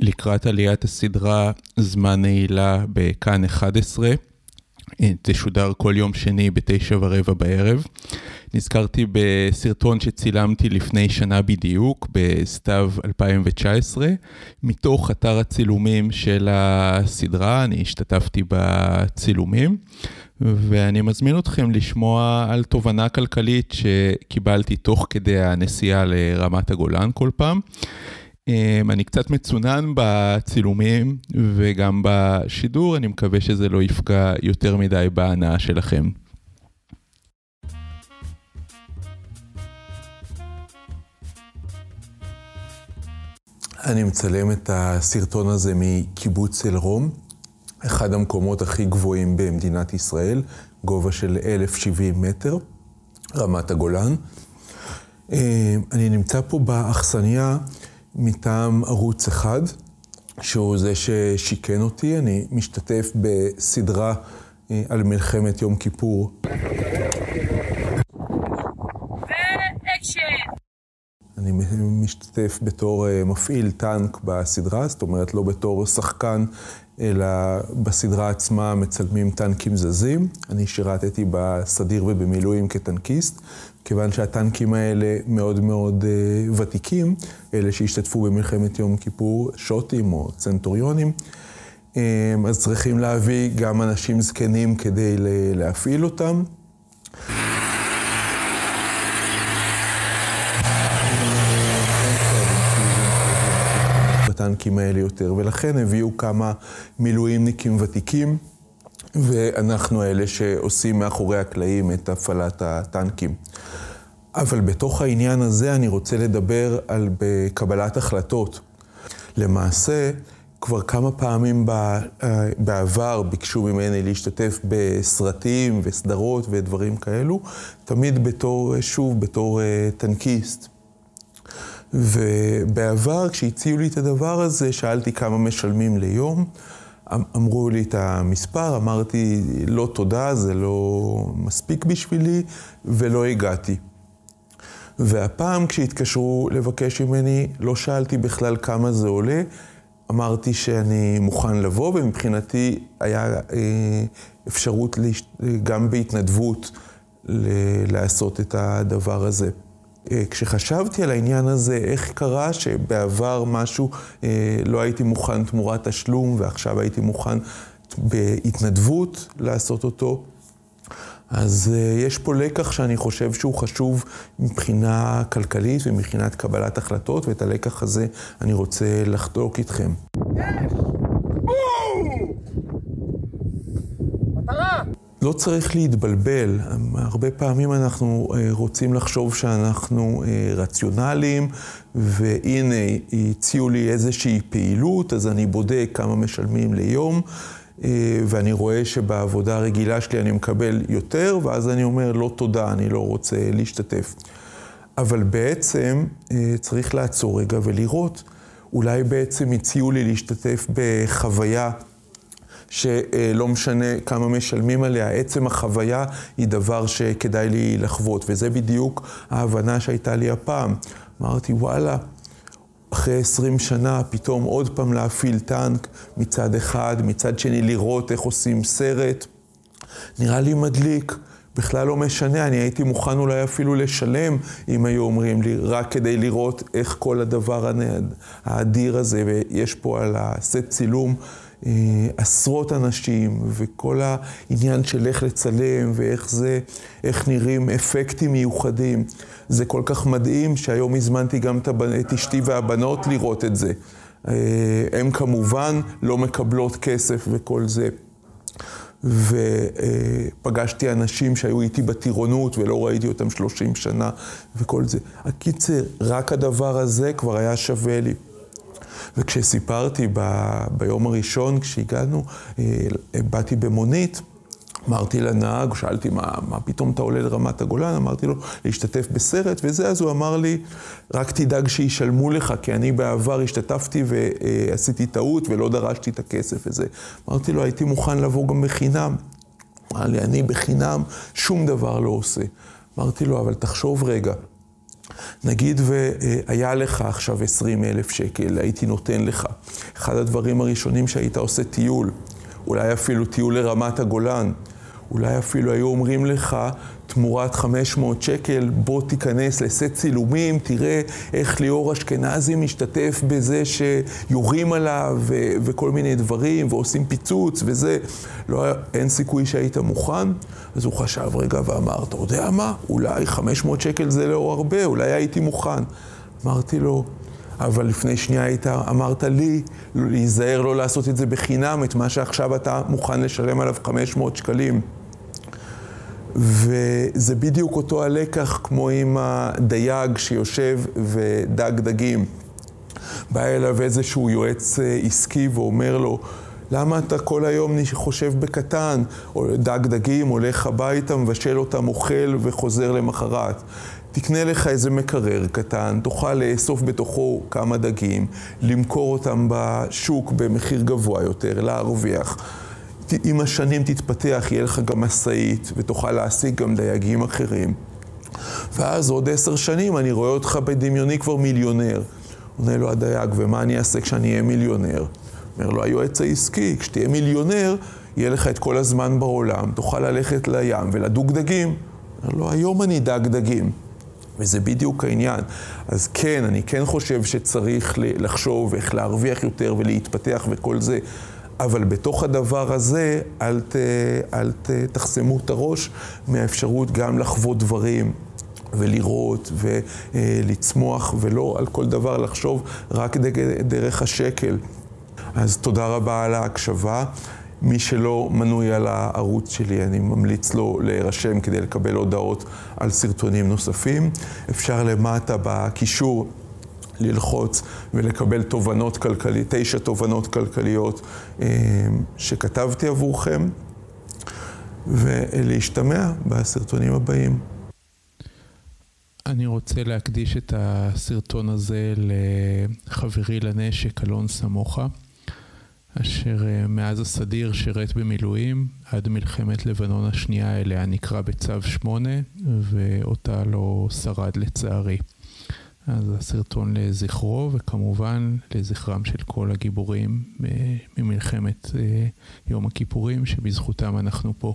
לקראת עליית הסדרה זמן נעילה בכאן 11. תשודר כל יום שני בתשע ורבע בערב. נזכרתי בסרטון שצילמתי לפני שנה בדיוק, בסתיו 2019, מתוך אתר הצילומים של הסדרה, אני השתתפתי בצילומים, ואני מזמין אתכם לשמוע על תובנה כלכלית שקיבלתי תוך כדי הנסיעה לרמת הגולן כל פעם. אמ, אני קצת מצונן בצילומים וגם בשידור, אני מקווה שזה לא יפגע יותר מדי בהנאה שלכם. אני מצלם את הסרטון הזה מקיבוץ אל-רום, אחד המקומות הכי גבוהים במדינת ישראל, גובה של 1,070 מטר, רמת הגולן. אמ, אני נמצא פה באכסניה מטעם ערוץ אחד, שהוא זה ששיכן אותי. אני משתתף בסדרה אה, על מלחמת יום כיפור. אני משתתף בתור אה, מפעיל טנק בסדרה, זאת אומרת לא בתור שחקן, אלא בסדרה עצמה מצלמים טנקים זזים. אני שירתתי בסדיר ובמילואים כטנקיסט, כיוון שהטנקים האלה מאוד מאוד uh, ותיקים, אלה שהשתתפו במלחמת יום כיפור, שוטים או צנטוריונים, um, אז צריכים להביא גם אנשים זקנים כדי להפעיל אותם. הטנקים האלה יותר, ולכן הביאו כמה מילואימניקים ותיקים, ואנחנו אלה שעושים מאחורי הקלעים את הפעלת הטנקים. אבל בתוך העניין הזה אני רוצה לדבר על בקבלת החלטות. למעשה, כבר כמה פעמים בעבר ביקשו ממני להשתתף בסרטים וסדרות ודברים כאלו, תמיד בתור, שוב, בתור אה, טנקיסט. ובעבר, כשהציעו לי את הדבר הזה, שאלתי כמה משלמים ליום. אמ, אמרו לי את המספר, אמרתי, לא תודה, זה לא מספיק בשבילי, ולא הגעתי. והפעם כשהתקשרו לבקש ממני, לא שאלתי בכלל כמה זה עולה, אמרתי שאני מוכן לבוא, ומבחינתי היה אה, אפשרות גם בהתנדבות לעשות את הדבר הזה. אה, כשחשבתי על העניין הזה, איך קרה שבעבר משהו, אה, לא הייתי מוכן תמורת תשלום, ועכשיו הייתי מוכן בהתנדבות לעשות אותו, אז uh, יש פה לקח שאני חושב שהוא חשוב מבחינה כלכלית ומבחינת קבלת החלטות, ואת הלקח הזה אני רוצה לחלוק איתכם. לא צריך להתבלבל, הרבה פעמים אנחנו uh, רוצים לחשוב שאנחנו uh, רציונליים, והנה הציעו לי איזושהי פעילות, אז אני בודק כמה משלמים ליום. אה, ואני רואה שבעבודה הרגילה שלי אני מקבל יותר, ואז אני אומר, לא תודה, אני לא רוצה להשתתף. אבל בעצם אה, צריך לעצור רגע ולראות, אולי בעצם הציעו לי להשתתף בחוויה שלא משנה כמה משלמים עליה, עצם החוויה היא דבר שכדאי לי לחוות, וזה בדיוק ההבנה שהייתה לי הפעם. אמרתי, וואלה, אחרי עשרים שנה, פתאום עוד פעם להפעיל טנק מצד אחד, מצד שני לראות איך עושים סרט. נראה לי מדליק, בכלל לא משנה, אני הייתי מוכן אולי אפילו לשלם, אם היו אומרים לי, רק כדי לראות איך כל הדבר האדיר הזה, ויש פה על הסט צילום עשרות אנשים, וכל העניין של איך לצלם, ואיך זה, איך נראים אפקטים מיוחדים. זה כל כך מדהים שהיום הזמנתי גם את, אשתי והבנות לראות את זה. אה, הן כמובן לא מקבלות כסף וכל זה. ופגשתי אנשים שהיו איתי בטירונות ולא ראיתי אותם 30 שנה וכל זה. הקיצר, רק הדבר הזה כבר היה שווה לי. וכשסיפרתי ב, ביום הראשון, כשהגענו, אה, באתי במונית, אמרתי לנהג, שאלתי, מה, מה פתאום אתה עולה לרמת הגולן? אמרתי לו, להשתתף בסרט וזה, אז הוא אמר לי, רק תדאג שישלמו לך, כי אני בעבר השתתפתי ועשיתי טעות ולא דרשתי את הכסף הזה. אמרתי לו, הייתי מוכן לבוא גם בחינם. אמר לי, אני בחינם שום דבר לא עושה. אמרתי לו, אבל תחשוב רגע, נגיד והיה לך עכשיו 20 אלף שקל, הייתי נותן לך. אחד הדברים הראשונים שהיית עושה טיול, אולי אפילו טיול לרמת הגולן, אולי אפילו היו אומרים לך, תמורת 500 שקל, בוא תיכנס לסט צילומים, תראה איך ליאור אשכנזי משתתף בזה שיורים עליו ו- וכל מיני דברים, ועושים פיצוץ וזה. לא, אין סיכוי שהיית מוכן. אז הוא חשב רגע ואמר, אתה יודע מה? אולי 500 שקל זה לא הרבה, אולי הייתי מוכן. אמרתי לו, אבל לפני שנייה היית, אמרת לי להיזהר לא לעשות את זה בחינם, את מה שעכשיו אתה מוכן לשלם עליו 500 שקלים. וזה בדיוק אותו הלקח כמו עם הדייג שיושב ודג דגים. בא אליו איזשהו יועץ אה, עסקי ואומר לו, למה אתה כל היום חושב בקטן? דג דגים, הולך הביתה, מבשל אותם, אוכל וחוזר למחרת. תקנה לך איזה מקרר קטן, תוכל לאסוף בתוכו כמה דגים, למכור אותם בשוק במחיר גבוה יותר, להרוויח. עם השנים תתפתח, יהיה לך גם משאית, ותוכל להשיג גם דייגים אחרים. ואז עוד עשר שנים אני רואה אותך בדמיוני כבר מיליונר. עונה לו הדייג, ומה אני אעשה כשאני אהיה מיליונר? אומר לו היועץ העסקי, כשתהיה מיליונר, יהיה לך את כל הזמן בעולם, תוכל ללכת לים ולדוג דגים. אומר לו, היום אני דג דגים. וזה בדיוק העניין. אז כן, אני כן חושב שצריך לחשוב איך להרוויח יותר ולהתפתח וכל זה, אבל בתוך הדבר הזה, אל, ת, אל ת, תחסמו את הראש מהאפשרות גם לחוות דברים. ולראות ולצמוח, ולא על כל דבר לחשוב רק דרך השקל. אז תודה רבה על ההקשבה. מי שלא מנוי על הערוץ שלי, אני ממליץ לו להירשם כדי לקבל הודעות על סרטונים נוספים. אפשר למטה בקישור ללחוץ ולקבל תובנות כלכליות, תשע תובנות כלכליות אה, שכתבתי עבורכם, ולהשתמע בסרטונים הבאים. אני רוצה להקדיש את הסרטון הזה לחברי לנשק, אלון סמוכה. אשר אה, מאז הסדיר שירת במילואים עד מלחמת לבנון השנייה אליה נקרא בצו 8 ואותה לא שרד לצערי. אז הסרטון לזכרו וכמובן לזכרם של כל הגיבורים אה, ממלחמת אה, יום הכיפורים שבזכותם אנחנו פה.